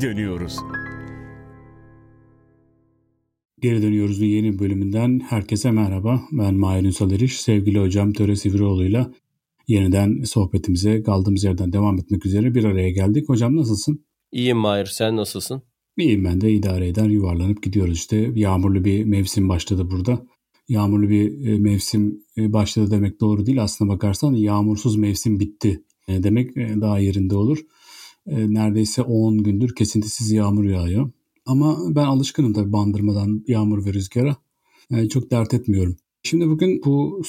geri dönüyoruz. Geri dönüyoruz yeni bölümünden. Herkese merhaba. Ben Mahir Ünsal Eriş. Sevgili hocam Töre Sivriyoğlu'yla yeniden sohbetimize kaldığımız yerden devam etmek üzere bir araya geldik. Hocam nasılsın? İyiyim Mahir. Sen nasılsın? İyiyim ben de idare eder yuvarlanıp gidiyoruz işte. Yağmurlu bir mevsim başladı burada. Yağmurlu bir e, mevsim e, başladı demek doğru değil. Aslına bakarsan yağmursuz mevsim bitti e, demek daha yerinde olur. Neredeyse 10 gündür kesintisiz yağmur yağıyor. Ama ben alışkınım tabii bandırmadan yağmur ve rüzgara. Yani çok dert etmiyorum. Şimdi bugün bu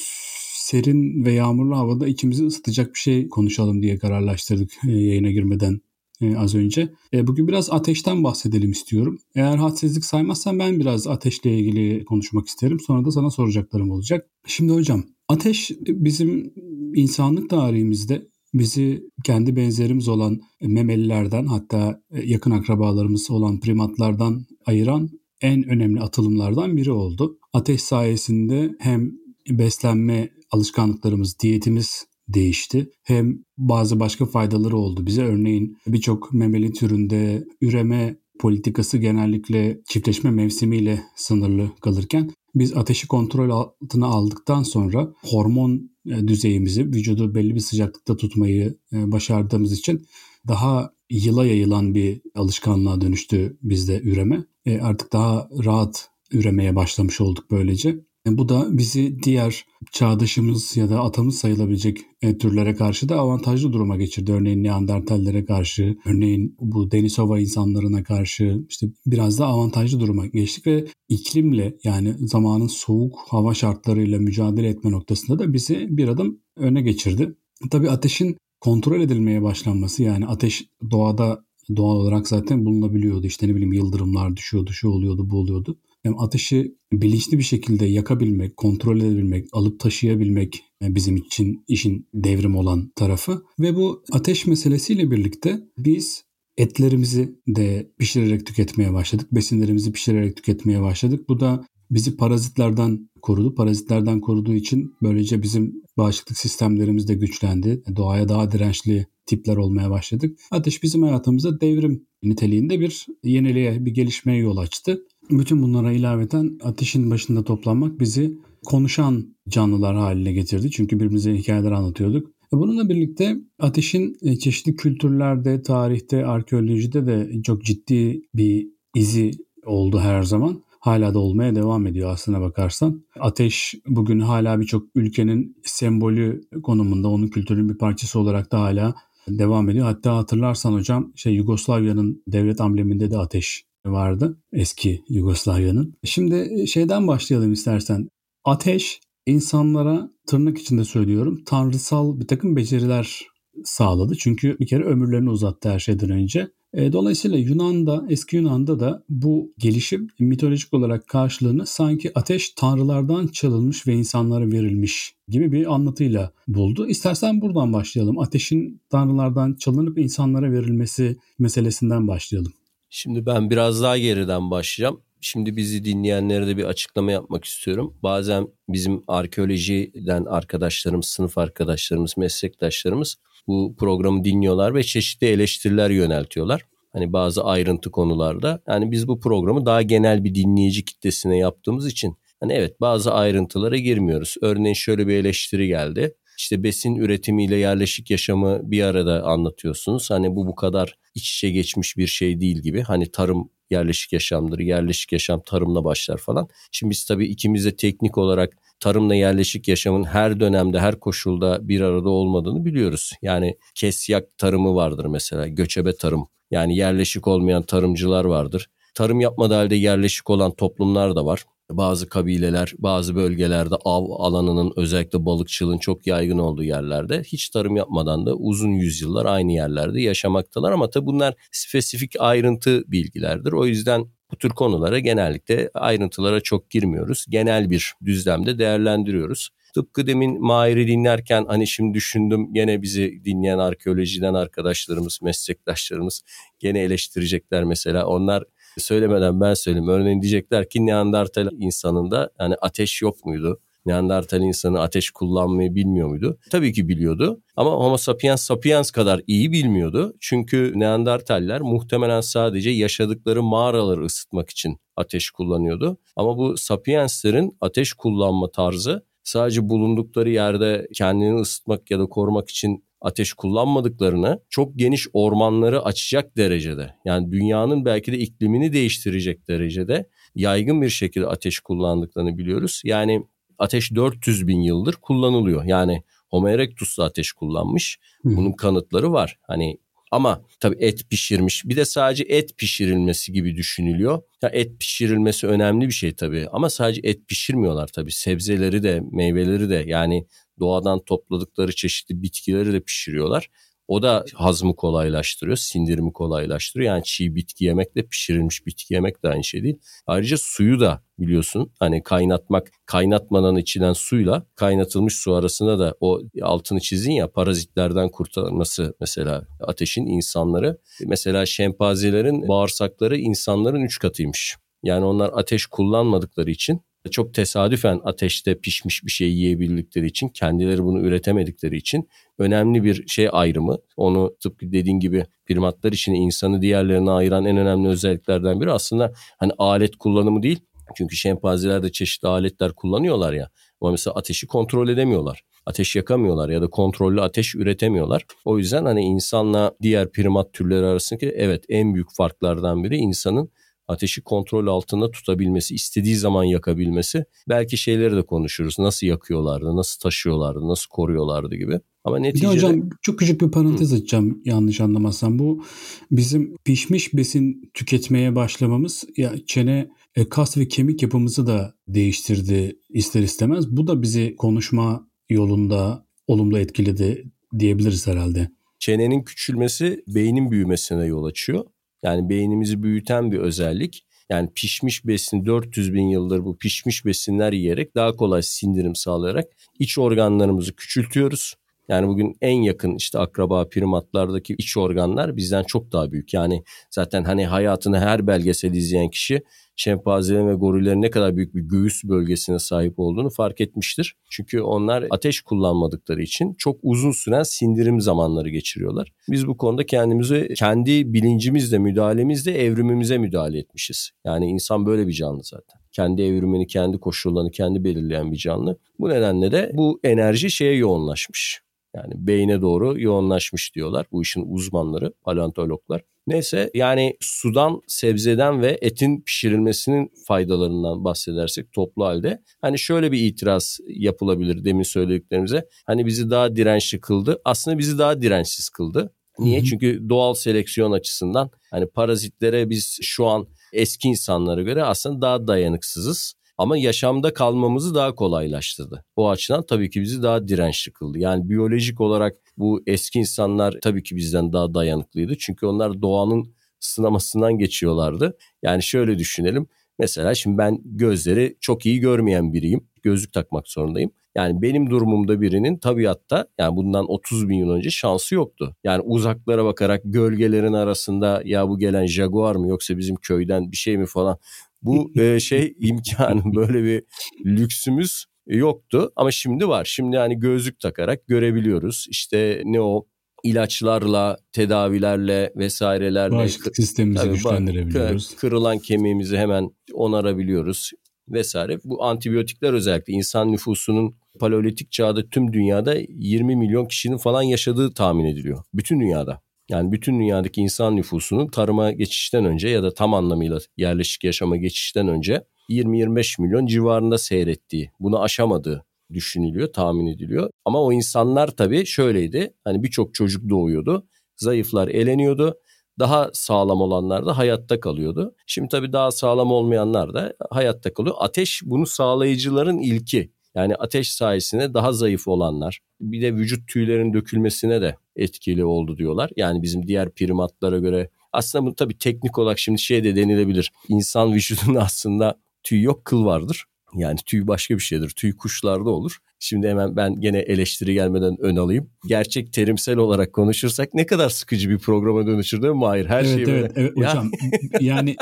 serin ve yağmurlu havada içimizi ısıtacak bir şey konuşalım diye kararlaştırdık yayına girmeden e, az önce. E, bugün biraz ateşten bahsedelim istiyorum. Eğer hadsizlik saymazsan ben biraz ateşle ilgili konuşmak isterim. Sonra da sana soracaklarım olacak. Şimdi hocam ateş bizim insanlık tarihimizde bizi kendi benzerimiz olan memelilerden hatta yakın akrabalarımız olan primatlardan ayıran en önemli atılımlardan biri oldu. Ateş sayesinde hem beslenme alışkanlıklarımız, diyetimiz değişti. Hem bazı başka faydaları oldu bize. Örneğin birçok memeli türünde üreme politikası genellikle çiftleşme mevsimiyle sınırlı kalırken biz ateşi kontrol altına aldıktan sonra hormon e, düzeyimizi vücudu belli bir sıcaklıkta tutmayı e, başardığımız için daha yıla yayılan bir alışkanlığa dönüştü bizde üreme. E artık daha rahat üremeye başlamış olduk böylece. E, bu da bizi diğer çağdaşımız ya da atamız sayılabilecek e, türlere karşı da avantajlı duruma geçirdi. Örneğin Neandertallere karşı, örneğin bu Denisova insanlarına karşı işte biraz da avantajlı duruma geçtik ve iklimle yani zamanın soğuk hava şartlarıyla mücadele etme noktasında da bizi bir adım öne geçirdi. Tabii ateşin kontrol edilmeye başlanması yani ateş doğada doğal olarak zaten bulunabiliyordu. İşte ne bileyim yıldırımlar düşüyordu, şu oluyordu, bu oluyordu. Yani ateşi bilinçli bir şekilde yakabilmek, kontrol edebilmek, alıp taşıyabilmek e, bizim için işin devrim olan tarafı. Ve bu ateş meselesiyle birlikte biz etlerimizi de pişirerek tüketmeye başladık. Besinlerimizi pişirerek tüketmeye başladık. Bu da bizi parazitlerden korudu. Parazitlerden koruduğu için böylece bizim bağışıklık sistemlerimiz de güçlendi. Doğaya daha dirençli tipler olmaya başladık. Ateş bizim hayatımızda devrim niteliğinde bir yeniliğe, bir gelişmeye yol açtı. Bütün bunlara ilaveten ateşin başında toplanmak bizi konuşan canlılar haline getirdi. Çünkü birbirimize hikayeler anlatıyorduk. E, bununla birlikte ateşin e, çeşitli kültürlerde, tarihte, arkeolojide de çok ciddi bir izi oldu her zaman. Hala da olmaya devam ediyor aslına bakarsan. Ateş bugün hala birçok ülkenin sembolü konumunda, onun kültürünün bir parçası olarak da hala devam ediyor. Hatta hatırlarsan hocam şey Yugoslavya'nın devlet ambleminde de ateş vardı eski Yugoslavya'nın. Şimdi şeyden başlayalım istersen. Ateş insanlara tırnak içinde söylüyorum tanrısal bir takım beceriler sağladı. Çünkü bir kere ömürlerini uzattı her şeyden önce. E, dolayısıyla Yunan'da, eski Yunan'da da bu gelişim mitolojik olarak karşılığını sanki ateş tanrılardan çalınmış ve insanlara verilmiş gibi bir anlatıyla buldu. İstersen buradan başlayalım. Ateşin tanrılardan çalınıp insanlara verilmesi meselesinden başlayalım. Şimdi ben biraz daha geriden başlayacağım. Şimdi bizi dinleyenlere de bir açıklama yapmak istiyorum. Bazen bizim arkeolojiden arkadaşlarımız, sınıf arkadaşlarımız, meslektaşlarımız bu programı dinliyorlar ve çeşitli eleştiriler yöneltiyorlar. Hani bazı ayrıntı konularda. Yani biz bu programı daha genel bir dinleyici kitlesine yaptığımız için hani evet bazı ayrıntılara girmiyoruz. Örneğin şöyle bir eleştiri geldi. İşte besin üretimiyle yerleşik yaşamı bir arada anlatıyorsunuz. Hani bu bu kadar iç içe geçmiş bir şey değil gibi. Hani tarım yerleşik yaşamdır, yerleşik yaşam tarımla başlar falan. Şimdi biz tabii ikimiz de teknik olarak tarımla yerleşik yaşamın her dönemde, her koşulda bir arada olmadığını biliyoruz. Yani kesyak tarımı vardır mesela, göçebe tarım. Yani yerleşik olmayan tarımcılar vardır. Tarım yapmadığı halde yerleşik olan toplumlar da var bazı kabileler bazı bölgelerde av alanının özellikle balıkçılığın çok yaygın olduğu yerlerde hiç tarım yapmadan da uzun yüzyıllar aynı yerlerde yaşamaktalar ama tabi bunlar spesifik ayrıntı bilgilerdir. O yüzden bu tür konulara genellikle ayrıntılara çok girmiyoruz. Genel bir düzlemde değerlendiriyoruz. Tıpkı demin Mahir'i dinlerken hani şimdi düşündüm gene bizi dinleyen arkeolojiden arkadaşlarımız, meslektaşlarımız gene eleştirecekler mesela. Onlar söylemeden ben söyleyeyim. Örneğin diyecekler ki Neandertal insanında yani ateş yok muydu? Neandertal insanı ateş kullanmayı bilmiyor muydu? Tabii ki biliyordu ama Homo sapiens sapiens kadar iyi bilmiyordu. Çünkü Neandertaller muhtemelen sadece yaşadıkları mağaraları ısıtmak için ateş kullanıyordu. Ama bu sapienslerin ateş kullanma tarzı sadece bulundukları yerde kendini ısıtmak ya da korumak için ateş kullanmadıklarını çok geniş ormanları açacak derecede yani dünyanın belki de iklimini değiştirecek derecede yaygın bir şekilde ateş kullandıklarını biliyoruz. Yani ateş 400 bin yıldır kullanılıyor. Yani Homo erectus da ateş kullanmış. Bunun kanıtları var. Hani ama tabii et pişirmiş. Bir de sadece et pişirilmesi gibi düşünülüyor. Ya et pişirilmesi önemli bir şey tabii. Ama sadece et pişirmiyorlar tabii. Sebzeleri de, meyveleri de yani doğadan topladıkları çeşitli bitkileri de pişiriyorlar. O da hazmı kolaylaştırıyor, sindirimi kolaylaştırıyor. Yani çiğ bitki yemekle pişirilmiş bitki yemek de aynı şey değil. Ayrıca suyu da biliyorsun hani kaynatmak, kaynatmadan içilen suyla kaynatılmış su arasında da o altını çizin ya parazitlerden kurtarması mesela ateşin insanları. Mesela şempanzelerin bağırsakları insanların üç katıymış. Yani onlar ateş kullanmadıkları için çok tesadüfen ateşte pişmiş bir şey yiyebildikleri için, kendileri bunu üretemedikleri için önemli bir şey ayrımı. Onu tıpkı dediğin gibi primatlar için insanı diğerlerine ayıran en önemli özelliklerden biri aslında hani alet kullanımı değil. Çünkü şempanzeler de çeşitli aletler kullanıyorlar ya. Ama mesela ateşi kontrol edemiyorlar. Ateş yakamıyorlar ya da kontrollü ateş üretemiyorlar. O yüzden hani insanla diğer primat türleri arasındaki evet en büyük farklardan biri insanın ateşi kontrol altında tutabilmesi, istediği zaman yakabilmesi. Belki şeyleri de konuşuruz. Nasıl yakıyorlardı, nasıl taşıyorlardı, nasıl koruyorlardı gibi. Ama neticede... Bir de hocam çok küçük bir parantez açacağım yanlış anlamazsam. Bu bizim pişmiş besin tüketmeye başlamamız ya çene e, kas ve kemik yapımızı da değiştirdi ister istemez. Bu da bizi konuşma yolunda olumlu etkiledi diyebiliriz herhalde. Çenenin küçülmesi beynin büyümesine yol açıyor. Yani beynimizi büyüten bir özellik. Yani pişmiş besin 400 bin yıldır bu pişmiş besinler yiyerek daha kolay sindirim sağlayarak iç organlarımızı küçültüyoruz. Yani bugün en yakın işte akraba primatlardaki iç organlar bizden çok daha büyük. Yani zaten hani hayatını her belgesel izleyen kişi şempanzelerin ve gorillerin ne kadar büyük bir göğüs bölgesine sahip olduğunu fark etmiştir. Çünkü onlar ateş kullanmadıkları için çok uzun süren sindirim zamanları geçiriyorlar. Biz bu konuda kendimizi kendi bilincimizle, müdahalemizle evrimimize müdahale etmişiz. Yani insan böyle bir canlı zaten. Kendi evrimini, kendi koşullarını kendi belirleyen bir canlı. Bu nedenle de bu enerji şeye yoğunlaşmış. Yani beyne doğru yoğunlaşmış diyorlar bu işin uzmanları, paleontologlar. Neyse yani sudan, sebzeden ve etin pişirilmesinin faydalarından bahsedersek toplu halde. Hani şöyle bir itiraz yapılabilir demin söylediklerimize. Hani bizi daha dirençli kıldı. Aslında bizi daha dirençsiz kıldı. Niye? Hı hı. Çünkü doğal seleksiyon açısından hani parazitlere biz şu an eski insanlara göre aslında daha dayanıksızız. Ama yaşamda kalmamızı daha kolaylaştırdı. O açıdan tabii ki bizi daha dirençli kıldı. Yani biyolojik olarak bu eski insanlar tabii ki bizden daha dayanıklıydı. Çünkü onlar doğanın sınamasından geçiyorlardı. Yani şöyle düşünelim. Mesela şimdi ben gözleri çok iyi görmeyen biriyim. Gözlük takmak zorundayım. Yani benim durumumda birinin tabiatta yani bundan 30 bin yıl önce şansı yoktu. Yani uzaklara bakarak gölgelerin arasında ya bu gelen jaguar mı yoksa bizim köyden bir şey mi falan bu e, şey imkanı böyle bir lüksümüz yoktu ama şimdi var. Şimdi yani gözlük takarak görebiliyoruz. İşte ne o ilaçlarla, tedavilerle vesairelerle bağışıklık sistemimizi tabii, güçlendirebiliyoruz. Kırılan kemiğimizi hemen onarabiliyoruz vesaire. Bu antibiyotikler özellikle insan nüfusunun paleolitik çağda tüm dünyada 20 milyon kişinin falan yaşadığı tahmin ediliyor. Bütün dünyada. Yani bütün dünyadaki insan nüfusunun tarıma geçişten önce ya da tam anlamıyla yerleşik yaşama geçişten önce 20-25 milyon civarında seyrettiği, bunu aşamadığı düşünülüyor, tahmin ediliyor. Ama o insanlar tabii şöyleydi. Hani birçok çocuk doğuyordu. Zayıflar eleniyordu. Daha sağlam olanlar da hayatta kalıyordu. Şimdi tabii daha sağlam olmayanlar da hayatta kalıyor. Ateş bunu sağlayıcıların ilki. Yani ateş sayesinde daha zayıf olanlar bir de vücut tüylerin dökülmesine de etkili oldu diyorlar. Yani bizim diğer primatlara göre aslında bu tabii teknik olarak şimdi şey de denilebilir. İnsan vücudunda aslında tüy yok kıl vardır. Yani tüy başka bir şeydir. Tüy kuşlarda olur. Şimdi hemen ben gene eleştiri gelmeden ön alayım. Gerçek terimsel olarak konuşursak ne kadar sıkıcı bir programa dönüşür değil mi Mahir? Her evet, şey evet, böyle. Evet ya. hocam yani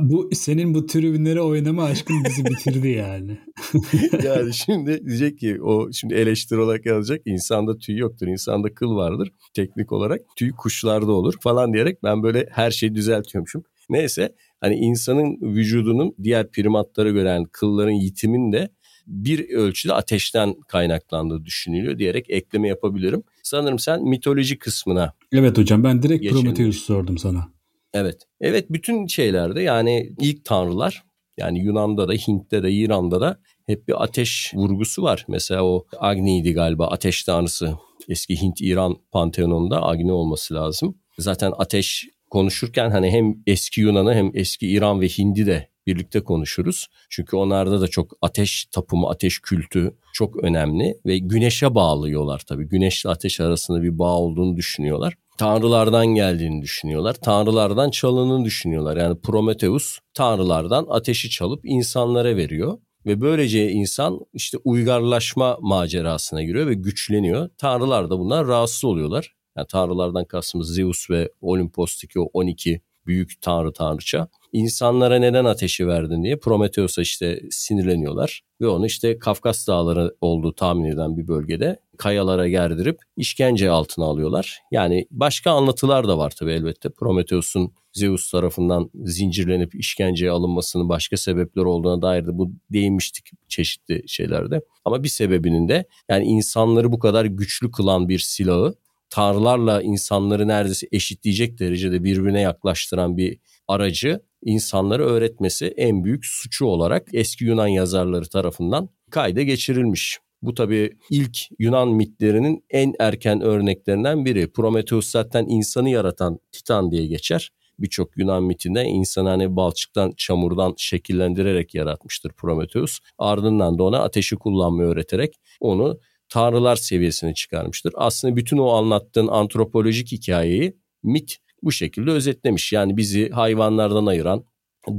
bu senin bu tribünlere oynama aşkın bizi bitirdi yani. yani şimdi diyecek ki o şimdi eleştiri olarak yazacak insanda tüy yoktur insanda kıl vardır teknik olarak tüy kuşlarda olur falan diyerek ben böyle her şeyi düzeltiyormuşum. Neyse hani insanın vücudunun diğer primatlara göre yani kılların yitiminde bir ölçüde ateşten kaynaklandığı düşünülüyor diyerek ekleme yapabilirim. Sanırım sen mitoloji kısmına. Evet hocam ben direkt Prometheus sordum sana. Evet. Evet bütün şeylerde yani ilk tanrılar yani Yunan'da da Hint'te de İran'da da hep bir ateş vurgusu var. Mesela o Agni'ydi galiba ateş tanrısı. Eski Hint-İran panteonunda Agni olması lazım. Zaten ateş konuşurken hani hem eski Yunan'ı hem eski İran ve Hind'i de birlikte konuşuruz. Çünkü onlarda da çok ateş tapımı, ateş kültü çok önemli ve güneşe bağlıyorlar tabii. Güneşle ateş arasında bir bağ olduğunu düşünüyorlar. Tanrılardan geldiğini düşünüyorlar. Tanrılardan çalındığını düşünüyorlar. Yani Prometheus tanrılardan ateşi çalıp insanlara veriyor. Ve böylece insan işte uygarlaşma macerasına giriyor ve güçleniyor. Tanrılar da bundan rahatsız oluyorlar. Yani tanrılardan kastımız Zeus ve Olimpos'taki o 12 büyük tanrı tanrıça. İnsanlara neden ateşi verdin diye Prometheus'a işte sinirleniyorlar. Ve onu işte Kafkas dağları olduğu tahmin edilen bir bölgede kayalara gerdirip işkence altına alıyorlar. Yani başka anlatılar da var tabii elbette. Prometheus'un Zeus tarafından zincirlenip işkenceye alınmasının başka sebepler olduğuna dair de bu değinmiştik çeşitli şeylerde. Ama bir sebebinin de yani insanları bu kadar güçlü kılan bir silahı tanrılarla insanları neredeyse eşitleyecek derecede birbirine yaklaştıran bir aracı insanları öğretmesi en büyük suçu olarak eski Yunan yazarları tarafından kayda geçirilmiş. Bu tabii ilk Yunan mitlerinin en erken örneklerinden biri. Prometheus zaten insanı yaratan Titan diye geçer. Birçok Yunan mitinde insanı hani balçıktan, çamurdan şekillendirerek yaratmıştır Prometheus. Ardından da ona ateşi kullanmayı öğreterek onu tanrılar seviyesine çıkarmıştır. Aslında bütün o anlattığın antropolojik hikayeyi mit bu şekilde özetlemiş. Yani bizi hayvanlardan ayıran,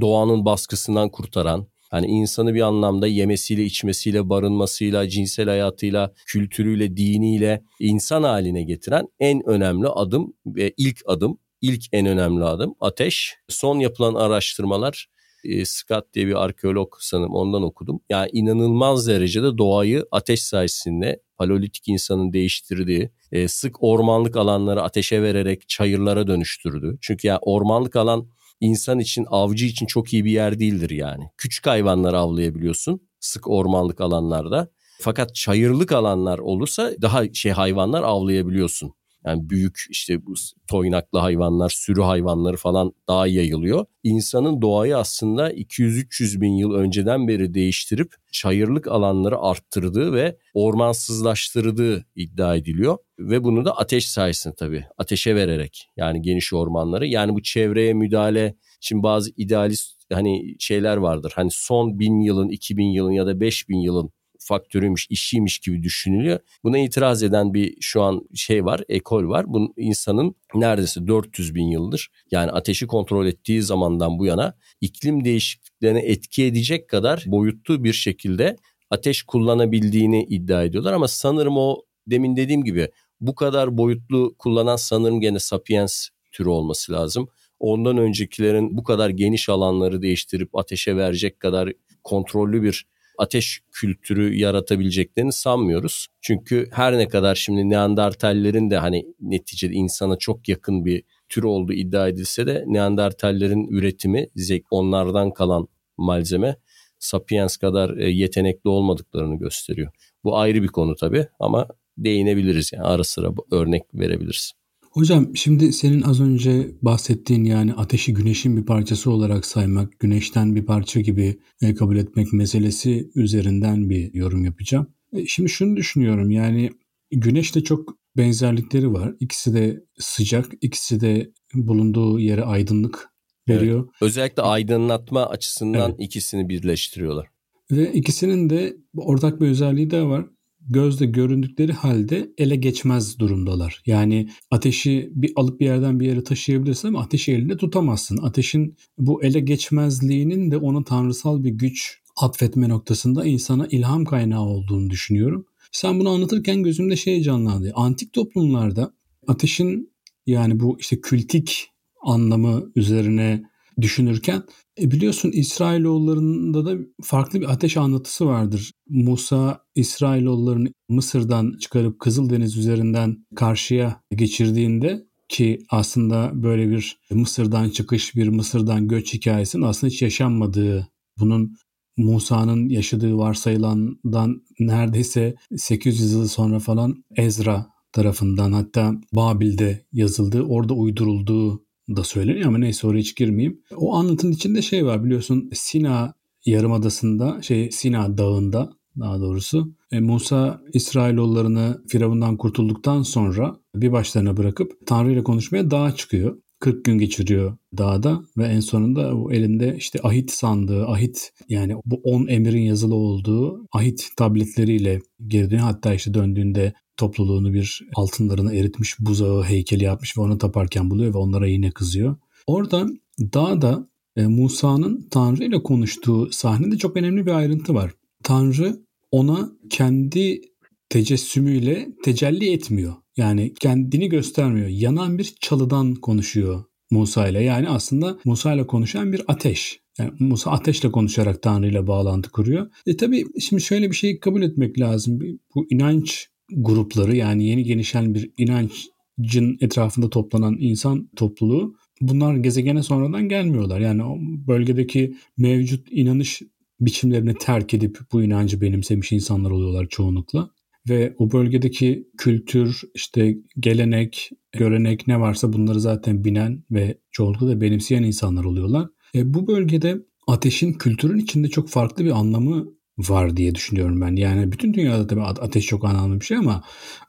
doğanın baskısından kurtaran, hani insanı bir anlamda yemesiyle, içmesiyle, barınmasıyla, cinsel hayatıyla, kültürüyle, diniyle insan haline getiren en önemli adım ve ilk adım, ilk en önemli adım ateş. Son yapılan araştırmalar e, Scott diye bir arkeolog sanırım ondan okudum. Yani inanılmaz derecede doğayı ateş sayesinde paleolitik insanın değiştirdiği, e, sık ormanlık alanları ateşe vererek çayırlara dönüştürdü. Çünkü ya ormanlık alan insan için, avcı için çok iyi bir yer değildir yani. Küçük hayvanları avlayabiliyorsun sık ormanlık alanlarda. Fakat çayırlık alanlar olursa daha şey hayvanlar avlayabiliyorsun. Yani büyük işte bu toynaklı hayvanlar, sürü hayvanları falan daha yayılıyor. İnsanın doğayı aslında 200-300 bin yıl önceden beri değiştirip çayırlık alanları arttırdığı ve ormansızlaştırdığı iddia ediliyor. Ve bunu da ateş sayesinde tabii ateşe vererek yani geniş ormanları yani bu çevreye müdahale Şimdi bazı idealist hani şeyler vardır. Hani son bin yılın, iki bin yılın ya da beş bin yılın faktörüymüş, işiymiş gibi düşünülüyor. Buna itiraz eden bir şu an şey var, ekol var. Bunun insanın neredeyse 400 bin yıldır yani ateşi kontrol ettiği zamandan bu yana iklim değişikliklerine etki edecek kadar boyutlu bir şekilde ateş kullanabildiğini iddia ediyorlar. Ama sanırım o demin dediğim gibi bu kadar boyutlu kullanan sanırım gene sapiens türü olması lazım. Ondan öncekilerin bu kadar geniş alanları değiştirip ateşe verecek kadar kontrollü bir ateş kültürü yaratabileceklerini sanmıyoruz. Çünkü her ne kadar şimdi Neandertallerin de hani neticede insana çok yakın bir tür olduğu iddia edilse de Neandertallerin üretimi onlardan kalan malzeme Sapiens kadar e, yetenekli olmadıklarını gösteriyor. Bu ayrı bir konu tabii ama değinebiliriz yani ara sıra örnek verebiliriz. Hocam şimdi senin az önce bahsettiğin yani ateşi güneşin bir parçası olarak saymak, güneşten bir parça gibi e, kabul etmek meselesi üzerinden bir yorum yapacağım. E, şimdi şunu düşünüyorum yani güneşle çok benzerlikleri var. İkisi de sıcak, ikisi de bulunduğu yere aydınlık veriyor. Evet. Özellikle aydınlatma açısından evet. ikisini birleştiriyorlar. Ve ikisinin de ortak bir özelliği de var gözle göründükleri halde ele geçmez durumdalar. Yani ateşi bir alıp bir yerden bir yere taşıyabilirsin ama ateşi elinde tutamazsın. Ateşin bu ele geçmezliğinin de ona tanrısal bir güç atfetme noktasında insana ilham kaynağı olduğunu düşünüyorum. Sen bunu anlatırken gözümde şey canlandı. Antik toplumlarda ateşin yani bu işte kültik anlamı üzerine düşünürken e biliyorsun İsrailoğullarında da farklı bir ateş anlatısı vardır. Musa İsrailoğullarını Mısır'dan çıkarıp Kızıldeniz üzerinden karşıya geçirdiğinde ki aslında böyle bir Mısır'dan çıkış, bir Mısır'dan göç hikayesinin aslında hiç yaşanmadığı, bunun Musa'nın yaşadığı varsayılandan neredeyse 800 yıl sonra falan Ezra tarafından hatta Babil'de yazıldığı, orada uydurulduğu da söyleniyor ama neyse oraya hiç girmeyeyim. O anlatının içinde şey var biliyorsun Sina Yarımadası'nda şey Sina Dağı'nda daha doğrusu e, Musa İsrailoğullarını Firavundan kurtulduktan sonra bir başlarına bırakıp Tanrı ile konuşmaya dağa çıkıyor. 40 gün geçiriyor dağda ve en sonunda o elinde işte ahit sandığı, ahit yani bu 10 emirin yazılı olduğu ahit tabletleriyle geri dönüyor. Hatta işte döndüğünde topluluğunu bir altınlarını eritmiş buzağı heykeli yapmış ve onu taparken buluyor ve onlara yine kızıyor. Orada dağda e, Musa'nın Tanrı ile konuştuğu sahnede çok önemli bir ayrıntı var. Tanrı ona kendi tecessümüyle tecelli etmiyor. Yani kendini göstermiyor. Yanan bir çalıdan konuşuyor Musa ile. Yani aslında Musa ile konuşan bir ateş. Yani Musa ateşle konuşarak Tanrı ile bağlantı kuruyor. E tabi şimdi şöyle bir şey kabul etmek lazım. Bu inanç grupları yani yeni genişleyen bir inancın etrafında toplanan insan topluluğu bunlar gezegene sonradan gelmiyorlar. Yani o bölgedeki mevcut inanış biçimlerini terk edip bu inancı benimsemiş insanlar oluyorlar çoğunlukla. Ve o bölgedeki kültür, işte gelenek, görenek ne varsa bunları zaten binen ve çoğunlukla da benimseyen insanlar oluyorlar. E, bu bölgede ateşin kültürün içinde çok farklı bir anlamı var diye düşünüyorum ben. Yani bütün dünyada tabii ateş çok anlamlı bir şey ama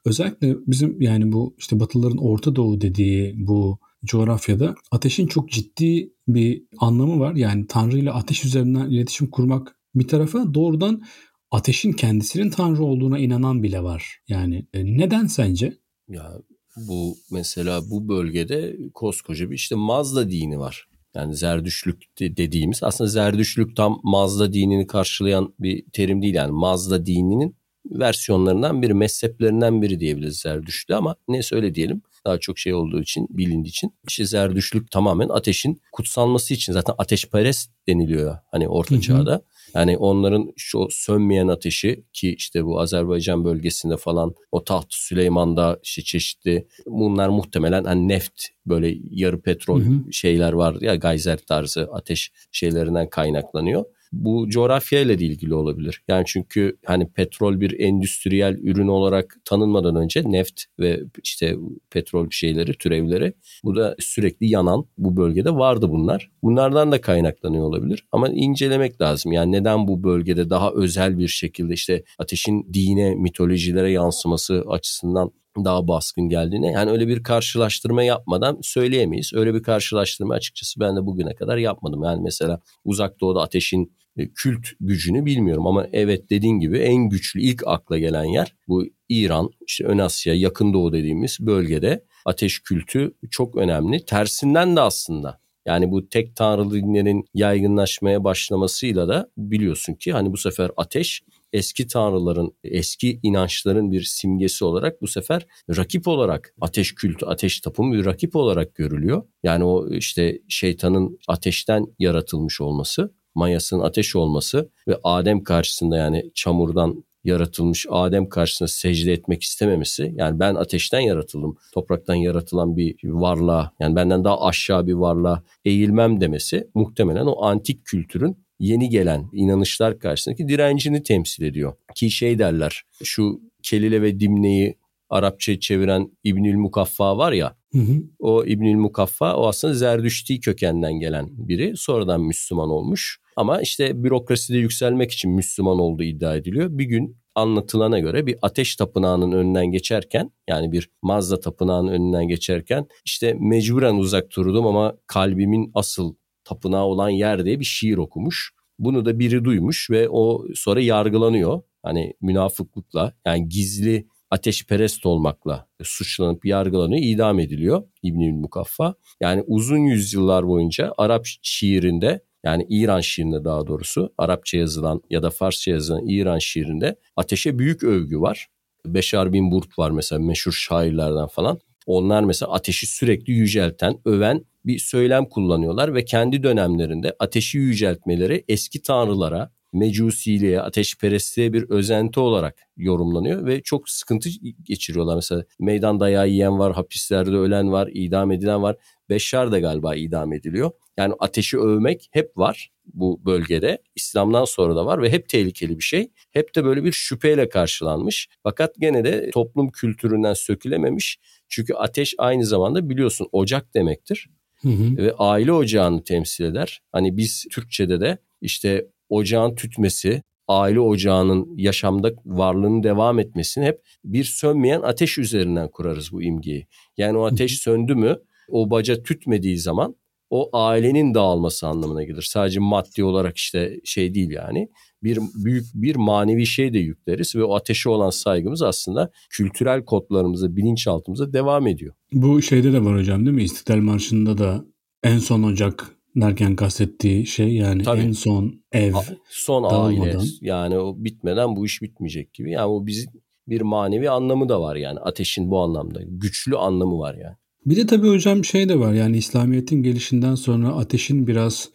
özellikle bizim yani bu işte Batılıların Orta Doğu dediği bu coğrafyada ateşin çok ciddi bir anlamı var. Yani Tanrı ile ateş üzerinden iletişim kurmak bir tarafa doğrudan ateşin kendisinin Tanrı olduğuna inanan bile var. Yani e, neden sence? Ya bu mesela bu bölgede koskoca bir işte Mazda dini var. Yani Zerdüşlük dediğimiz aslında Zerdüşlük tam Mazda dinini karşılayan bir terim değil. Yani Mazda dininin versiyonlarından biri, mezheplerinden biri diyebiliriz Zerdüşlü ama neyse öyle diyelim. Daha çok şey olduğu için, bilindiği için. İşte Zerdüşlük tamamen ateşin kutsanması için zaten ateşperest deniliyor hani orta çağda. Yani onların şu sönmeyen ateşi ki işte bu Azerbaycan bölgesinde falan o taht Süleyman'da işte çeşitli bunlar muhtemelen hani neft böyle yarı petrol hı hı. şeyler var ya gayzer tarzı ateş şeylerinden kaynaklanıyor bu coğrafyayla da ilgili olabilir. Yani çünkü hani petrol bir endüstriyel ürün olarak tanınmadan önce neft ve işte petrol şeyleri, türevleri bu da sürekli yanan bu bölgede vardı bunlar. Bunlardan da kaynaklanıyor olabilir ama incelemek lazım. Yani neden bu bölgede daha özel bir şekilde işte ateşin dine, mitolojilere yansıması açısından daha baskın geldiğini yani öyle bir karşılaştırma yapmadan söyleyemeyiz. Öyle bir karşılaştırma açıkçası ben de bugüne kadar yapmadım. Yani mesela uzak doğuda ateşin e, kült gücünü bilmiyorum ama evet dediğin gibi en güçlü ilk akla gelen yer bu İran, işte Ön Asya, Yakın Doğu dediğimiz bölgede ateş kültü çok önemli. Tersinden de aslında yani bu tek tanrılı dinlerin yaygınlaşmaya başlamasıyla da biliyorsun ki hani bu sefer ateş eski tanrıların, eski inançların bir simgesi olarak bu sefer rakip olarak ateş kültü, ateş tapımı bir rakip olarak görülüyor. Yani o işte şeytanın ateşten yaratılmış olması, mayasının ateş olması ve Adem karşısında yani çamurdan yaratılmış Adem karşısında secde etmek istememesi yani ben ateşten yaratıldım topraktan yaratılan bir varlığa yani benden daha aşağı bir varlığa eğilmem demesi muhtemelen o antik kültürün yeni gelen inanışlar karşısındaki direncini temsil ediyor. Ki şey derler şu Kelile ve Dimne'yi Arapça çeviren İbnül Mukaffa var ya hı hı. o İbnül Mukaffa o aslında Zerdüşti kökenden gelen biri sonradan Müslüman olmuş. Ama işte bürokraside yükselmek için Müslüman olduğu iddia ediliyor. Bir gün anlatılana göre bir ateş tapınağının önünden geçerken yani bir Mazda tapınağının önünden geçerken işte mecburen uzak durdum ama kalbimin asıl tapınağı olan yer diye bir şiir okumuş. Bunu da biri duymuş ve o sonra yargılanıyor. Hani münafıklıkla yani gizli ateşperest olmakla suçlanıp yargılanıyor, idam ediliyor İbnül Mukaffa. Yani uzun yüzyıllar boyunca Arap şiirinde yani İran şiirinde daha doğrusu Arapça yazılan ya da Farsça yazılan İran şiirinde ateşe büyük övgü var. Beşar bin Burt var mesela meşhur şairlerden falan. Onlar mesela ateşi sürekli yücelten, öven bir söylem kullanıyorlar ve kendi dönemlerinde ateşi yüceltmeleri eski tanrılara, mecusiliğe, ateşperestliğe bir özenti olarak yorumlanıyor ve çok sıkıntı geçiriyorlar. Mesela meydan dayağı yiyen var, hapislerde ölen var, idam edilen var. Beşşar da galiba idam ediliyor. Yani ateşi övmek hep var bu bölgede. İslam'dan sonra da var ve hep tehlikeli bir şey. Hep de böyle bir şüpheyle karşılanmış. Fakat gene de toplum kültüründen sökülememiş. Çünkü ateş aynı zamanda biliyorsun ocak demektir. Hı hı. Ve aile ocağını temsil eder. Hani biz Türkçe'de de işte ocağın tütmesi, aile ocağının yaşamda varlığının devam etmesini hep bir sönmeyen ateş üzerinden kurarız bu imgeyi. Yani o ateş söndü mü o baca tütmediği zaman o ailenin dağılması anlamına gelir. Sadece maddi olarak işte şey değil yani. Bir büyük bir manevi şey de yükleriz ve o ateşe olan saygımız aslında kültürel kodlarımıza, bilinçaltımıza devam ediyor. Bu şeyde de var hocam değil mi? İstiklal Marşı'nda da en son Ocak derken kastettiği şey yani Tabii. en son ev, son aile yani o bitmeden bu iş bitmeyecek gibi. Yani o bizim bir manevi anlamı da var yani ateşin bu anlamda güçlü anlamı var yani. Bir de tabii hocam şey de var yani İslamiyet'in gelişinden sonra ateşin biraz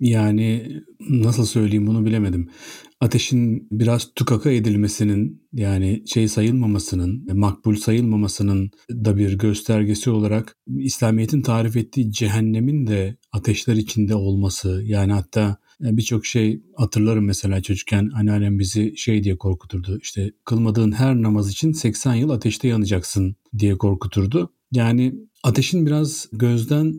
yani nasıl söyleyeyim bunu bilemedim. Ateşin biraz tukaka edilmesinin yani şey sayılmamasının, makbul sayılmamasının da bir göstergesi olarak İslamiyet'in tarif ettiği cehennemin de ateşler içinde olması yani hatta birçok şey hatırlarım mesela çocukken anneannem bizi şey diye korkuturdu. İşte kılmadığın her namaz için 80 yıl ateşte yanacaksın diye korkuturdu. Yani ateşin biraz gözden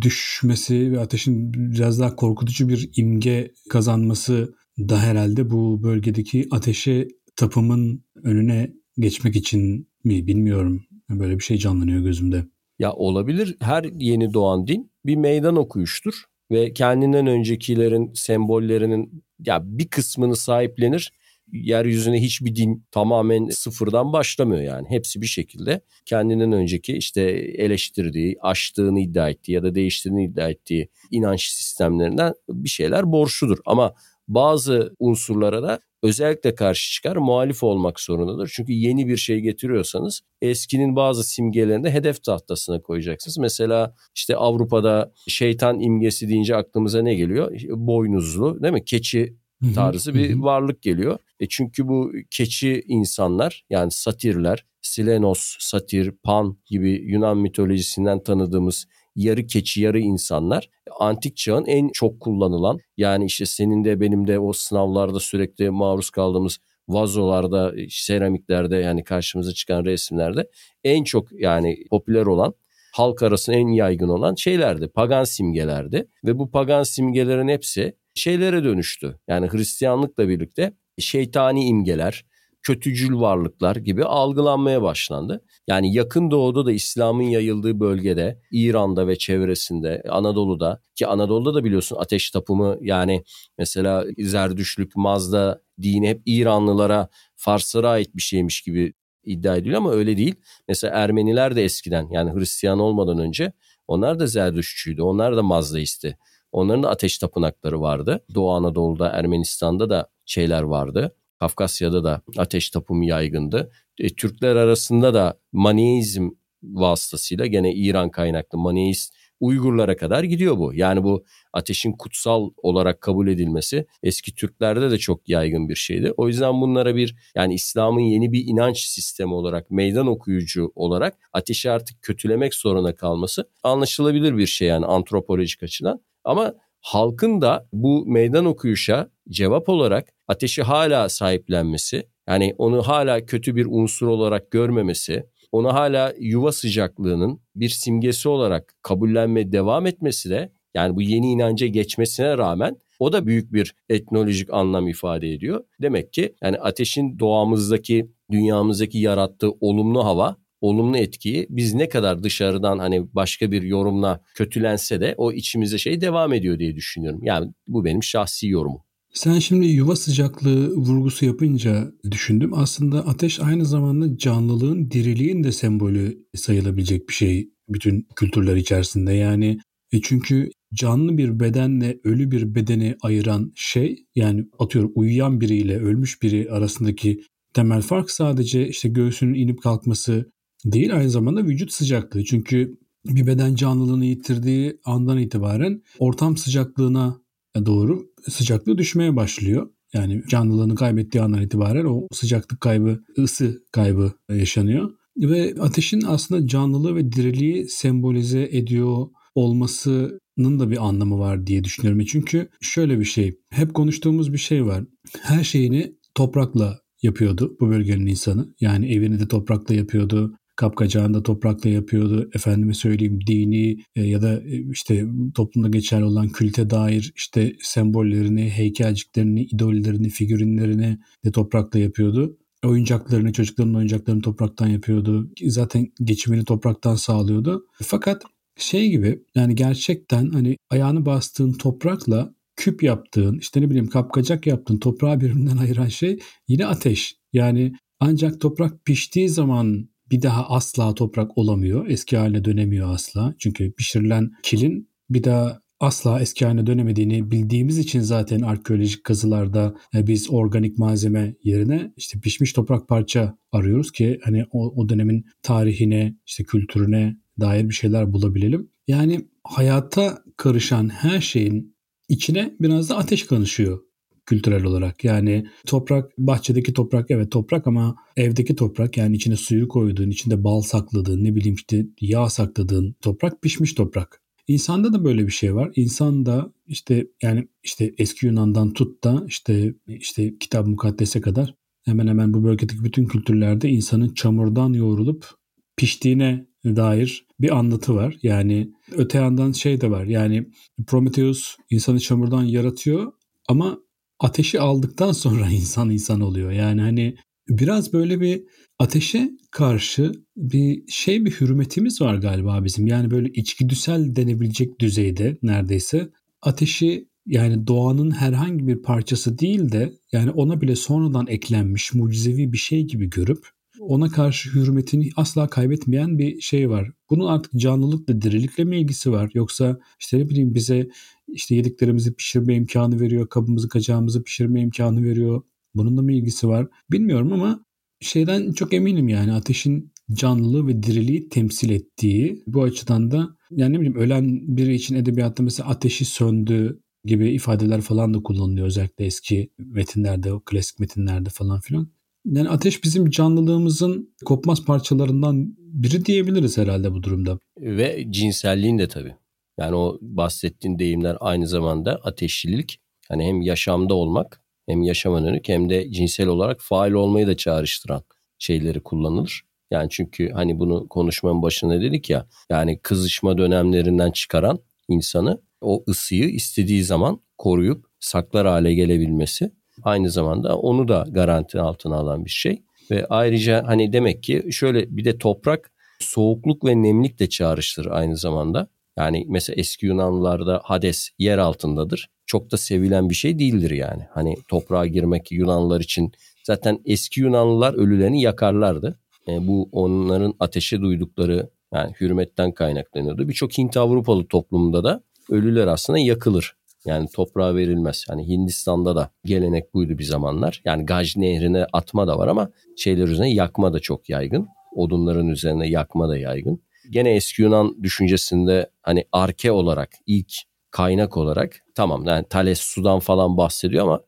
düşmesi ve ateşin biraz daha korkutucu bir imge kazanması da herhalde bu bölgedeki ateşe tapımın önüne geçmek için mi bilmiyorum. Böyle bir şey canlanıyor gözümde. Ya olabilir. Her yeni doğan din bir meydan okuyuştur ve kendinden öncekilerin sembollerinin ya bir kısmını sahiplenir yeryüzüne hiçbir din tamamen sıfırdan başlamıyor yani. Hepsi bir şekilde kendinden önceki işte eleştirdiği, aştığını iddia ettiği ya da değiştirdiğini iddia ettiği inanç sistemlerinden bir şeyler borçludur. Ama bazı unsurlara da özellikle karşı çıkar, muhalif olmak zorundadır. Çünkü yeni bir şey getiriyorsanız eskinin bazı simgelerini de hedef tahtasına koyacaksınız. Mesela işte Avrupa'da şeytan imgesi deyince aklımıza ne geliyor? Boynuzlu değil mi? Keçi tarzı bir varlık geliyor. E çünkü bu keçi insanlar yani satirler, Silenos, satir, Pan gibi Yunan mitolojisinden tanıdığımız yarı keçi yarı insanlar antik çağın en çok kullanılan yani işte senin de benim de o sınavlarda sürekli maruz kaldığımız vazolarda, seramiklerde yani karşımıza çıkan resimlerde en çok yani popüler olan halk arasında en yaygın olan şeylerdi. Pagan simgelerdi ve bu pagan simgelerin hepsi şeylere dönüştü. Yani Hristiyanlıkla birlikte şeytani imgeler, kötücül varlıklar gibi algılanmaya başlandı. Yani yakın doğuda da İslam'ın yayıldığı bölgede, İran'da ve çevresinde, Anadolu'da ki Anadolu'da da biliyorsun ateş tapımı yani mesela Zerdüşlük, Mazda dini hep İranlılara, Farslara ait bir şeymiş gibi iddia ediliyor ama öyle değil. Mesela Ermeniler de eskiden yani Hristiyan olmadan önce onlar da Zerdüşçüydü, onlar da Mazdaisti. Onların da ateş tapınakları vardı. Doğu Anadolu'da, Ermenistan'da da şeyler vardı. Kafkasya'da da ateş tapımı yaygındı. E, Türkler arasında da Maneizm vasıtasıyla gene İran kaynaklı Maneist Uygurlara kadar gidiyor bu. Yani bu ateşin kutsal olarak kabul edilmesi eski Türklerde de çok yaygın bir şeydi. O yüzden bunlara bir yani İslam'ın yeni bir inanç sistemi olarak meydan okuyucu olarak ateşi artık kötülemek zorunda kalması anlaşılabilir bir şey yani antropolojik açıdan. Ama halkın da bu meydan okuyuşa cevap olarak ateşi hala sahiplenmesi, yani onu hala kötü bir unsur olarak görmemesi, onu hala yuva sıcaklığının bir simgesi olarak kabullenmeye devam etmesi de yani bu yeni inanca geçmesine rağmen o da büyük bir etnolojik anlam ifade ediyor. Demek ki yani ateşin doğamızdaki, dünyamızdaki yarattığı olumlu hava olumlu etkiyi biz ne kadar dışarıdan hani başka bir yorumla kötülense de o içimize şey devam ediyor diye düşünüyorum. Yani bu benim şahsi yorumum. Sen şimdi yuva sıcaklığı vurgusu yapınca düşündüm. Aslında ateş aynı zamanda canlılığın, diriliğin de sembolü sayılabilecek bir şey bütün kültürler içerisinde. Yani e çünkü canlı bir bedenle ölü bir bedeni ayıran şey yani atıyorum uyuyan biriyle ölmüş biri arasındaki temel fark sadece işte göğsünün inip kalkması değil aynı zamanda vücut sıcaklığı. Çünkü bir beden canlılığını yitirdiği andan itibaren ortam sıcaklığına doğru sıcaklığı düşmeye başlıyor. Yani canlılığını kaybettiği andan itibaren o sıcaklık kaybı, ısı kaybı yaşanıyor. Ve ateşin aslında canlılığı ve diriliği sembolize ediyor olmasının da bir anlamı var diye düşünüyorum. Çünkü şöyle bir şey, hep konuştuğumuz bir şey var. Her şeyini toprakla yapıyordu bu bölgenin insanı. Yani evini de toprakla yapıyordu. Kapkacağını da toprakla yapıyordu. Efendime söyleyeyim dini e, ya da e, işte toplumda geçerli olan külte dair işte sembollerini, heykelciklerini, idollerini, figürinlerini de toprakla yapıyordu. Oyuncaklarını, çocukların oyuncaklarını topraktan yapıyordu. Zaten geçimini topraktan sağlıyordu. Fakat şey gibi yani gerçekten hani ayağını bastığın toprakla küp yaptığın işte ne bileyim kapkacak yaptığın toprağı birbirinden ayıran şey yine ateş. Yani ancak toprak piştiği zaman bir daha asla toprak olamıyor. Eski haline dönemiyor asla. Çünkü pişirilen kilin bir daha asla eski haline dönemediğini bildiğimiz için zaten arkeolojik kazılarda e, biz organik malzeme yerine işte pişmiş toprak parça arıyoruz ki hani o, o dönemin tarihine, işte kültürüne dair bir şeyler bulabilelim. Yani hayata karışan her şeyin içine biraz da ateş karışıyor kültürel olarak. Yani toprak, bahçedeki toprak evet toprak ama evdeki toprak yani içine suyu koyduğun, içinde bal sakladığın, ne bileyim işte yağ sakladığın toprak pişmiş toprak. İnsanda da böyle bir şey var. İnsan da işte yani işte eski Yunan'dan tut da işte işte kitap mukaddese kadar hemen hemen bu bölgedeki bütün kültürlerde insanın çamurdan yoğrulup piştiğine dair bir anlatı var. Yani öte yandan şey de var. Yani Prometheus insanı çamurdan yaratıyor ama ateşi aldıktan sonra insan insan oluyor. Yani hani biraz böyle bir ateşe karşı bir şey bir hürmetimiz var galiba bizim. Yani böyle içgüdüsel denebilecek düzeyde neredeyse ateşi yani doğanın herhangi bir parçası değil de yani ona bile sonradan eklenmiş mucizevi bir şey gibi görüp ona karşı hürmetini asla kaybetmeyen bir şey var. Bunun artık canlılıkla, dirilikle mi ilgisi var? Yoksa işte ne bileyim bize işte yediklerimizi pişirme imkanı veriyor, kabımızı kacağımızı pişirme imkanı veriyor. Bunun da mı ilgisi var? Bilmiyorum ama şeyden çok eminim yani ateşin canlılığı ve diriliği temsil ettiği bu açıdan da yani ne bileyim ölen biri için edebiyatta mesela ateşi söndü gibi ifadeler falan da kullanılıyor özellikle eski metinlerde, o klasik metinlerde falan filan. Yani ateş bizim canlılığımızın kopmaz parçalarından biri diyebiliriz herhalde bu durumda. Ve cinselliğin de tabii. Yani o bahsettiğin deyimler aynı zamanda ateşlilik. Hani hem yaşamda olmak hem yaşama dönük hem de cinsel olarak faal olmayı da çağrıştıran şeyleri kullanılır. Yani çünkü hani bunu konuşmanın başında dedik ya yani kızışma dönemlerinden çıkaran insanı o ısıyı istediği zaman koruyup saklar hale gelebilmesi aynı zamanda onu da garanti altına alan bir şey. Ve ayrıca hani demek ki şöyle bir de toprak soğukluk ve nemlik de çağrıştırır aynı zamanda. Yani mesela eski Yunanlılarda Hades yer altındadır. Çok da sevilen bir şey değildir yani. Hani toprağa girmek Yunanlılar için zaten eski Yunanlılar ölülerini yakarlardı. E, bu onların ateşe duydukları yani hürmetten kaynaklanıyordu. Birçok Hint Avrupalı toplumunda da ölüler aslında yakılır. Yani toprağa verilmez. Yani Hindistan'da da gelenek buydu bir zamanlar. Yani Gaj nehrine atma da var ama şeyler üzerine yakma da çok yaygın. Odunların üzerine yakma da yaygın. Gene eski Yunan düşüncesinde hani arke olarak ilk kaynak olarak tamam yani Thales sudan falan bahsediyor ama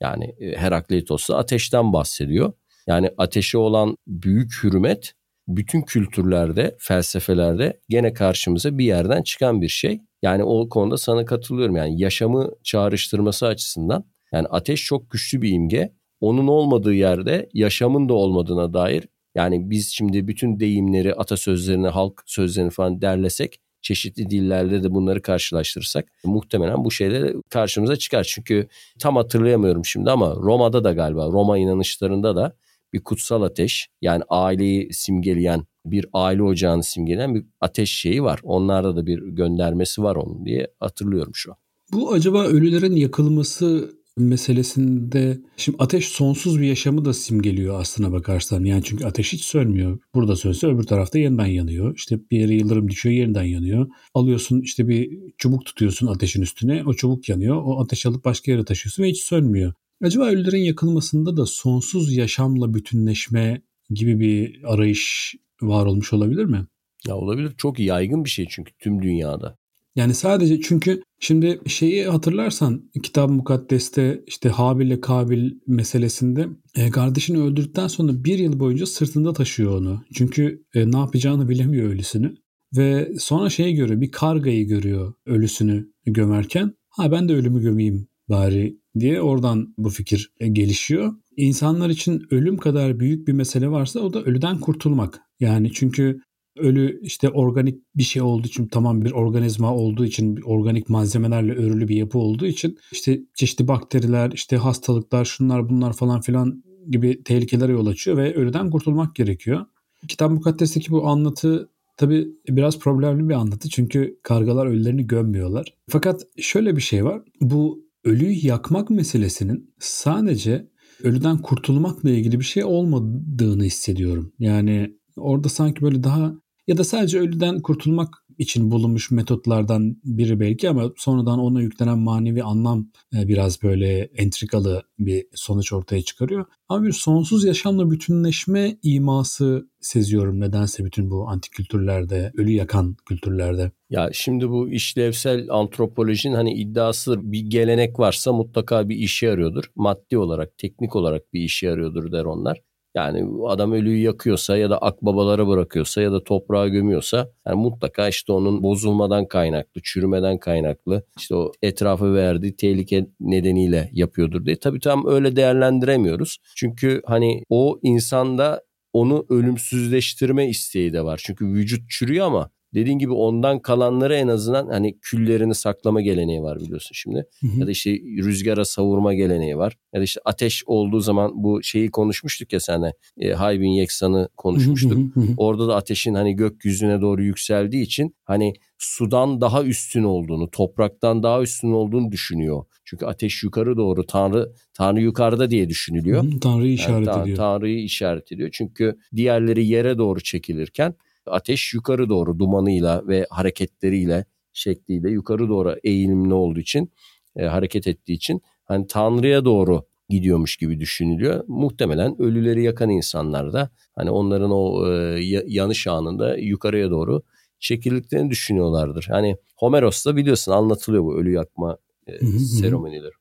yani e, Herakleitos da ateşten bahsediyor. Yani ateşe olan büyük hürmet bütün kültürlerde, felsefelerde gene karşımıza bir yerden çıkan bir şey. Yani o konuda sana katılıyorum. Yani yaşamı çağrıştırması açısından yani ateş çok güçlü bir imge. Onun olmadığı yerde yaşamın da olmadığına dair yani biz şimdi bütün deyimleri, atasözlerini, halk sözlerini falan derlesek çeşitli dillerde de bunları karşılaştırırsak muhtemelen bu şeyler karşımıza çıkar. Çünkü tam hatırlayamıyorum şimdi ama Roma'da da galiba Roma inanışlarında da bir kutsal ateş yani aileyi simgeleyen bir aile ocağını simgeleyen bir ateş şeyi var. Onlarda da bir göndermesi var onun diye hatırlıyorum şu an. Bu acaba ölülerin yakılması meselesinde şimdi ateş sonsuz bir yaşamı da simgeliyor aslına bakarsan. Yani çünkü ateş hiç sönmüyor. Burada sönse öbür tarafta yeniden yanıyor. İşte bir yere yıldırım düşüyor yeniden yanıyor. Alıyorsun işte bir çubuk tutuyorsun ateşin üstüne. O çubuk yanıyor. O ateş alıp başka yere taşıyorsun ve hiç sönmüyor. Acaba ölülerin yakılmasında da sonsuz yaşamla bütünleşme gibi bir arayış var olmuş olabilir mi? Ya olabilir. Çok yaygın bir şey çünkü tüm dünyada. Yani sadece çünkü şimdi şeyi hatırlarsan Kitab-ı Mukaddes'te işte Habil ile Kabil meselesinde e, kardeşini öldürdükten sonra bir yıl boyunca sırtında taşıyor onu. Çünkü e, ne yapacağını bilemiyor ölüsünü. Ve sonra şeyi görüyor bir kargayı görüyor ölüsünü gömerken. Ha ben de ölümü gömeyim bari diye oradan bu fikir e, gelişiyor. İnsanlar için ölüm kadar büyük bir mesele varsa o da ölüden kurtulmak. Yani çünkü ölü işte organik bir şey olduğu için tamam bir organizma olduğu için organik malzemelerle örülü bir yapı olduğu için işte çeşitli bakteriler işte hastalıklar şunlar bunlar falan filan gibi tehlikelere yol açıyor ve ölüden kurtulmak gerekiyor. Kitap Mukaddes'teki bu anlatı tabi biraz problemli bir anlatı çünkü kargalar ölülerini gömmüyorlar. Fakat şöyle bir şey var bu ölüyü yakmak meselesinin sadece ölüden kurtulmakla ilgili bir şey olmadığını hissediyorum. Yani orada sanki böyle daha ya da sadece ölüden kurtulmak için bulunmuş metotlardan biri belki ama sonradan ona yüklenen manevi anlam e, biraz böyle entrikalı bir sonuç ortaya çıkarıyor. Ama bir sonsuz yaşamla bütünleşme iması seziyorum nedense bütün bu antik kültürlerde, ölü yakan kültürlerde. Ya şimdi bu işlevsel antropolojinin hani iddiası bir gelenek varsa mutlaka bir işe yarıyordur. Maddi olarak, teknik olarak bir işe yarıyordur der onlar. Yani adam ölüyü yakıyorsa ya da akbabalara bırakıyorsa ya da toprağa gömüyorsa yani mutlaka işte onun bozulmadan kaynaklı, çürümeden kaynaklı işte o etrafı verdiği tehlike nedeniyle yapıyordur diye. Tabii tam öyle değerlendiremiyoruz. Çünkü hani o insanda onu ölümsüzleştirme isteği de var. Çünkü vücut çürüyor ama dediğin gibi ondan kalanları en azından hani küllerini saklama geleneği var biliyorsun şimdi. Hı hı. Ya da işte rüzgara savurma geleneği var. Ya da işte ateş olduğu zaman bu şeyi konuşmuştuk ya sana e, Haybin Yeksan'ı konuşmuştuk. Hı hı hı. Orada da ateşin hani gökyüzüne doğru yükseldiği için hani sudan daha üstün olduğunu, topraktan daha üstün olduğunu düşünüyor. Çünkü ateş yukarı doğru, Tanrı Tanrı yukarıda diye düşünülüyor. Hı, Tanrı'yı işaret yani, ediyor. Tanrı'yı işaret ediyor. Çünkü diğerleri yere doğru çekilirken ateş yukarı doğru dumanıyla ve hareketleriyle şekliyle yukarı doğru eğilimli olduğu için e, hareket ettiği için hani Tanrı'ya doğru gidiyormuş gibi düşünülüyor. Muhtemelen ölüleri yakan insanlar da hani onların o e, yanış anında yukarıya doğru çekildiklerini düşünüyorlardır. Hani Homeros'ta biliyorsun anlatılıyor bu ölü yakma e, seremonileri.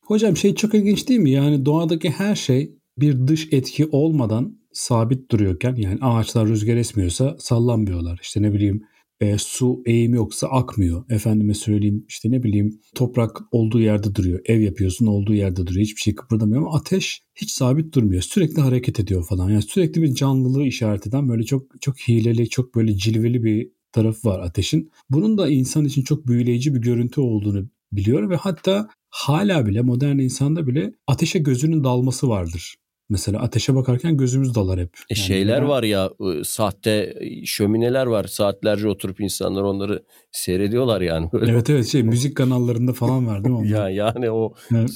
Hocam şey çok ilginç değil mi? Yani doğadaki her şey bir dış etki olmadan sabit duruyorken yani ağaçlar rüzgar esmiyorsa sallanmıyorlar. İşte ne bileyim e, su eğimi yoksa akmıyor. Efendime söyleyeyim işte ne bileyim toprak olduğu yerde duruyor. Ev yapıyorsun olduğu yerde duruyor. Hiçbir şey kıpırdamıyor ama ateş hiç sabit durmuyor. Sürekli hareket ediyor falan. Yani sürekli bir canlılığı işaret eden böyle çok çok hileli, çok böyle cilveli bir tarafı var ateşin. Bunun da insan için çok büyüleyici bir görüntü olduğunu biliyorum ve hatta hala bile modern insanda bile ateşe gözünün dalması vardır. Mesela ateşe bakarken gözümüz dalar hep. E yani şeyler ben... var ya sahte şömineler var. Saatlerce oturup insanlar onları seyrediyorlar yani. Böyle. Evet evet şey müzik kanallarında falan var değil mi? ya yani o. Evet.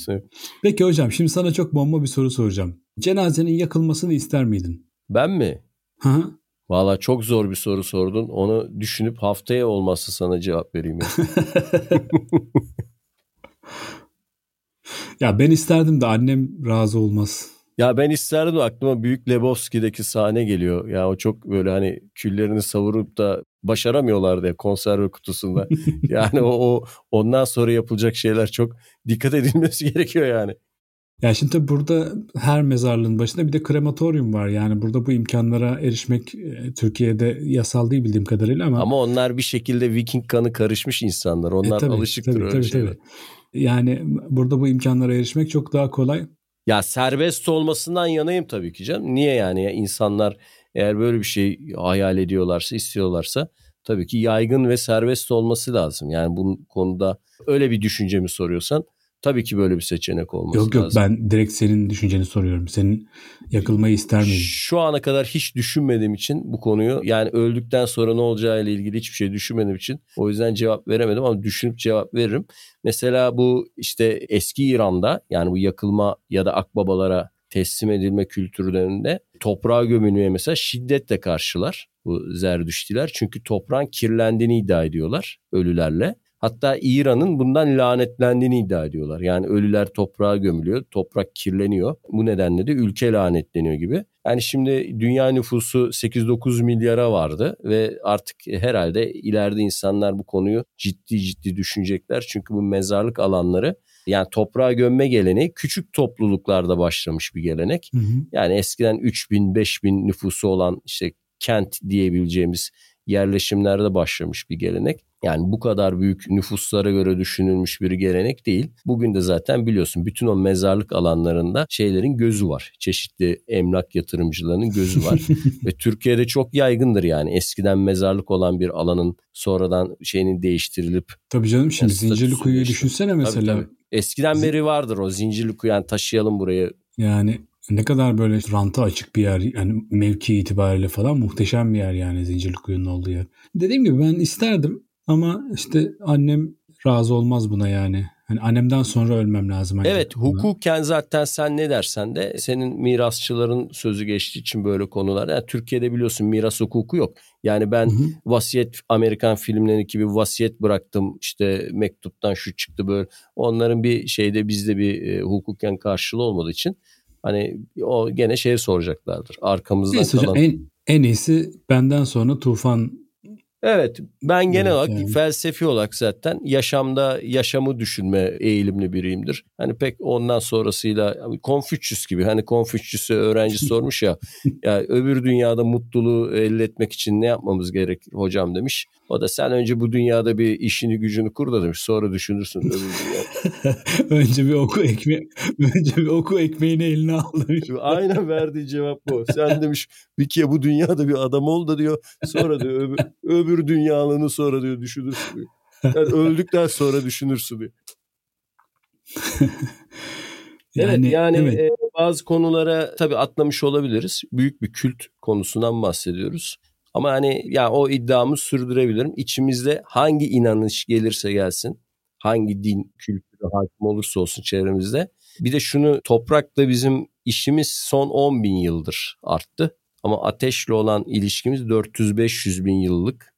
Peki hocam şimdi sana çok bomba bir soru soracağım. Cenazenin yakılmasını ister miydin? Ben mi? Hı Valla çok zor bir soru sordun. Onu düşünüp haftaya olmazsa sana cevap vereyim. Ya ben isterdim de annem razı olmaz. Ya ben isterdim aklıma Büyük Lebowski'deki sahne geliyor. Ya o çok böyle hani küllerini savurup da başaramıyorlardı ya konserve kutusunda. yani o, o ondan sonra yapılacak şeyler çok dikkat edilmesi gerekiyor yani. Ya şimdi tabii burada her mezarlığın başında bir de krematoryum var. Yani burada bu imkanlara erişmek e, Türkiye'de yasal değil bildiğim kadarıyla ama. Ama onlar bir şekilde Viking kanı karışmış insanlar. Onlar e, tabii, alışıktır tabii, öyle tabii, şeyler. Tabii. Yani burada bu imkanlara erişmek çok daha kolay. Ya serbest olmasından yanayım tabii ki canım. Niye yani ya insanlar eğer böyle bir şey hayal ediyorlarsa, istiyorlarsa tabii ki yaygın ve serbest olması lazım. Yani bu konuda öyle bir düşüncemi soruyorsan Tabii ki böyle bir seçenek olması yok, lazım. Yok yok ben direkt senin düşünceni soruyorum. Senin yakılmayı ister miydin? Şu ana kadar hiç düşünmediğim için bu konuyu yani öldükten sonra ne olacağı ile ilgili hiçbir şey düşünmediğim için o yüzden cevap veremedim ama düşünüp cevap veririm. Mesela bu işte eski İran'da yani bu yakılma ya da akbabalara teslim edilme kültürlerinde toprağa gömülmeye mesela şiddetle karşılar bu zerdüştiler. Çünkü toprağın kirlendiğini iddia ediyorlar ölülerle. Hatta İran'ın bundan lanetlendiğini iddia ediyorlar. Yani ölüler toprağa gömülüyor, toprak kirleniyor. Bu nedenle de ülke lanetleniyor gibi. Yani şimdi dünya nüfusu 8-9 milyara vardı ve artık herhalde ileride insanlar bu konuyu ciddi ciddi düşünecekler. Çünkü bu mezarlık alanları yani toprağa gömme geleneği küçük topluluklarda başlamış bir gelenek. Hı hı. Yani eskiden 3 bin 5 bin nüfusu olan işte kent diyebileceğimiz yerleşimlerde başlamış bir gelenek. Yani bu kadar büyük nüfuslara göre düşünülmüş bir gelenek değil. Bugün de zaten biliyorsun bütün o mezarlık alanlarında şeylerin gözü var. Çeşitli emlak yatırımcılarının gözü var. Ve Türkiye'de çok yaygındır yani. Eskiden mezarlık olan bir alanın sonradan şeyinin değiştirilip. Tabii canım şimdi Zincirli Kuyu'yu düşünsene mesela. Tabii, tabii. Eskiden beri vardır o Zincirli Kuyu yani taşıyalım buraya. Yani ne kadar böyle ranta açık bir yer yani mevki itibariyle falan muhteşem bir yer yani Zincirli Kuyu'nun olduğu yer. Dediğim gibi ben isterdim ama işte annem razı olmaz buna yani. Hani annemden sonra ölmem lazım. Hani evet hukuken zaten sen ne dersen de senin mirasçıların sözü geçtiği için böyle konular. Yani Türkiye'de biliyorsun miras hukuku yok. Yani ben hı hı. vasiyet Amerikan filmlerindeki gibi vasiyet bıraktım işte mektuptan şu çıktı böyle. Onların bir şeyde bizde bir e, hukuken karşılığı olmadığı için hani o gene şeye soracaklardır. Arkamızdan Neyse kalan. Hocam, en, en iyisi benden sonra tufan Evet ben genel evet, olarak yani. felsefi olarak zaten yaşamda yaşamı düşünme eğilimli biriyimdir. Hani pek ondan sonrasıyla Konfüçyüs gibi hani Konfüçyüs'e öğrenci sormuş ya ya öbür dünyada mutluluğu elde etmek için ne yapmamız gerekir hocam demiş. O da sen önce bu dünyada bir işini gücünü kur da demiş sonra düşünürsün öbür dünyada. önce bir oku ekme önce bir oku ekmeğini eline al demiş. Aynen verdiği cevap bu. Sen demiş bir kere bu dünyada bir adam ol da diyor sonra diyor öbür, öbür öbür dünyalığını sonra diyor düşünürsün diyor. Yani öldükten sonra düşünürsün diyor. yani, evet yani evet. E, bazı konulara tabii atlamış olabiliriz. Büyük bir kült konusundan bahsediyoruz. Ama hani ya o iddiamı sürdürebilirim. İçimizde hangi inanış gelirse gelsin, hangi din kültürü hakim olursa olsun çevremizde. Bir de şunu toprakla bizim işimiz son 10 bin yıldır arttı. Ama ateşle olan ilişkimiz 400-500 bin yıllık.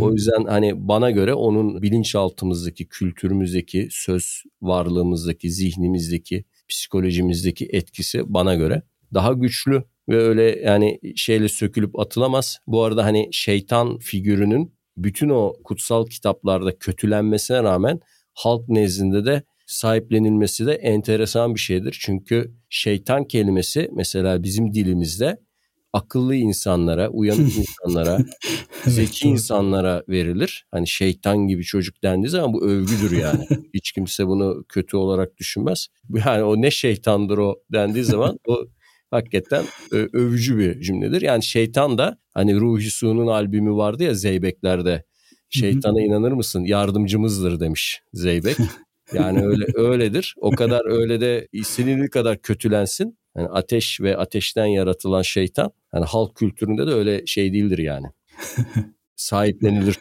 O yüzden hani bana göre onun bilinçaltımızdaki, kültürümüzdeki, söz varlığımızdaki, zihnimizdeki, psikolojimizdeki etkisi bana göre daha güçlü ve öyle yani şeyle sökülüp atılamaz. Bu arada hani şeytan figürünün bütün o kutsal kitaplarda kötülenmesine rağmen halk nezdinde de sahiplenilmesi de enteresan bir şeydir. Çünkü şeytan kelimesi mesela bizim dilimizde akıllı insanlara, uyanık insanlara, zeki insanlara verilir. Hani şeytan gibi çocuk dendiği zaman bu övgüdür yani. Hiç kimse bunu kötü olarak düşünmez. Yani o ne şeytandır o dendiği zaman o hakikaten övücü bir cümledir. Yani şeytan da hani Ruhi Su'nun albümü vardı ya Zeybekler'de. Şeytana inanır mısın? Yardımcımızdır demiş Zeybek. Yani öyle öyledir. O kadar öyle de istediği kadar kötülensin. Yani ateş ve ateşten yaratılan şeytan yani halk kültüründe de öyle şey değildir yani. Sahiplenilir.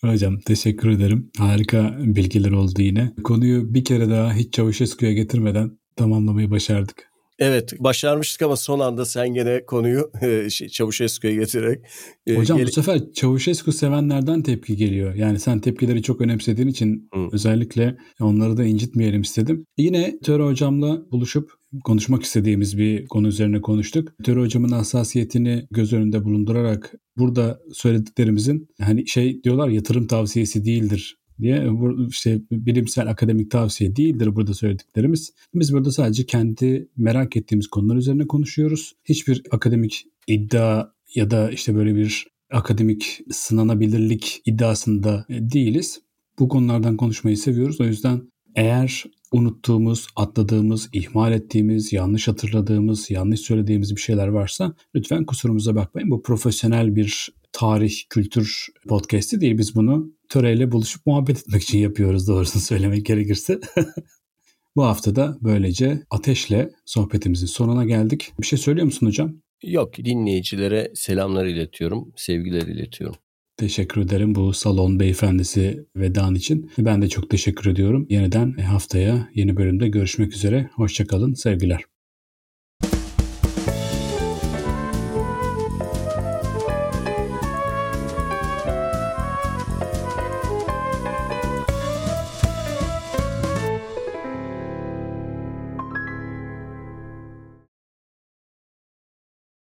Hocam teşekkür ederim. Harika bilgiler oldu yine. Konuyu bir kere daha hiç Çavuşescu'ya getirmeden tamamlamayı başardık. Evet başarmıştık ama son anda sen gene konuyu e, şey, Çavuşescu'ya getirerek. E, Hocam gel- bu sefer Çavuşescu sevenlerden tepki geliyor. Yani sen tepkileri çok önemsediğin için Hı. özellikle onları da incitmeyelim istedim. Yine Töre hocamla buluşup konuşmak istediğimiz bir konu üzerine konuştuk. Töre hocamın hassasiyetini göz önünde bulundurarak burada söylediklerimizin hani şey diyorlar yatırım tavsiyesi değildir diye işte bilimsel akademik tavsiye değildir burada söylediklerimiz. Biz burada sadece kendi merak ettiğimiz konular üzerine konuşuyoruz. Hiçbir akademik iddia ya da işte böyle bir akademik sınanabilirlik iddiasında değiliz. Bu konulardan konuşmayı seviyoruz. O yüzden eğer unuttuğumuz, atladığımız, ihmal ettiğimiz, yanlış hatırladığımız, yanlış söylediğimiz bir şeyler varsa lütfen kusurumuza bakmayın. Bu profesyonel bir tarih, kültür podcast'i değil. Biz bunu töreyle buluşup muhabbet etmek için yapıyoruz doğrusunu söylemek gerekirse. Bu hafta da böylece ateşle sohbetimizin sonuna geldik. Bir şey söylüyor musun hocam? Yok dinleyicilere selamlar iletiyorum, sevgiler iletiyorum. Teşekkür ederim bu salon beyefendisi vedan için. Ben de çok teşekkür ediyorum. Yeniden haftaya yeni bölümde görüşmek üzere. Hoşçakalın, sevgiler.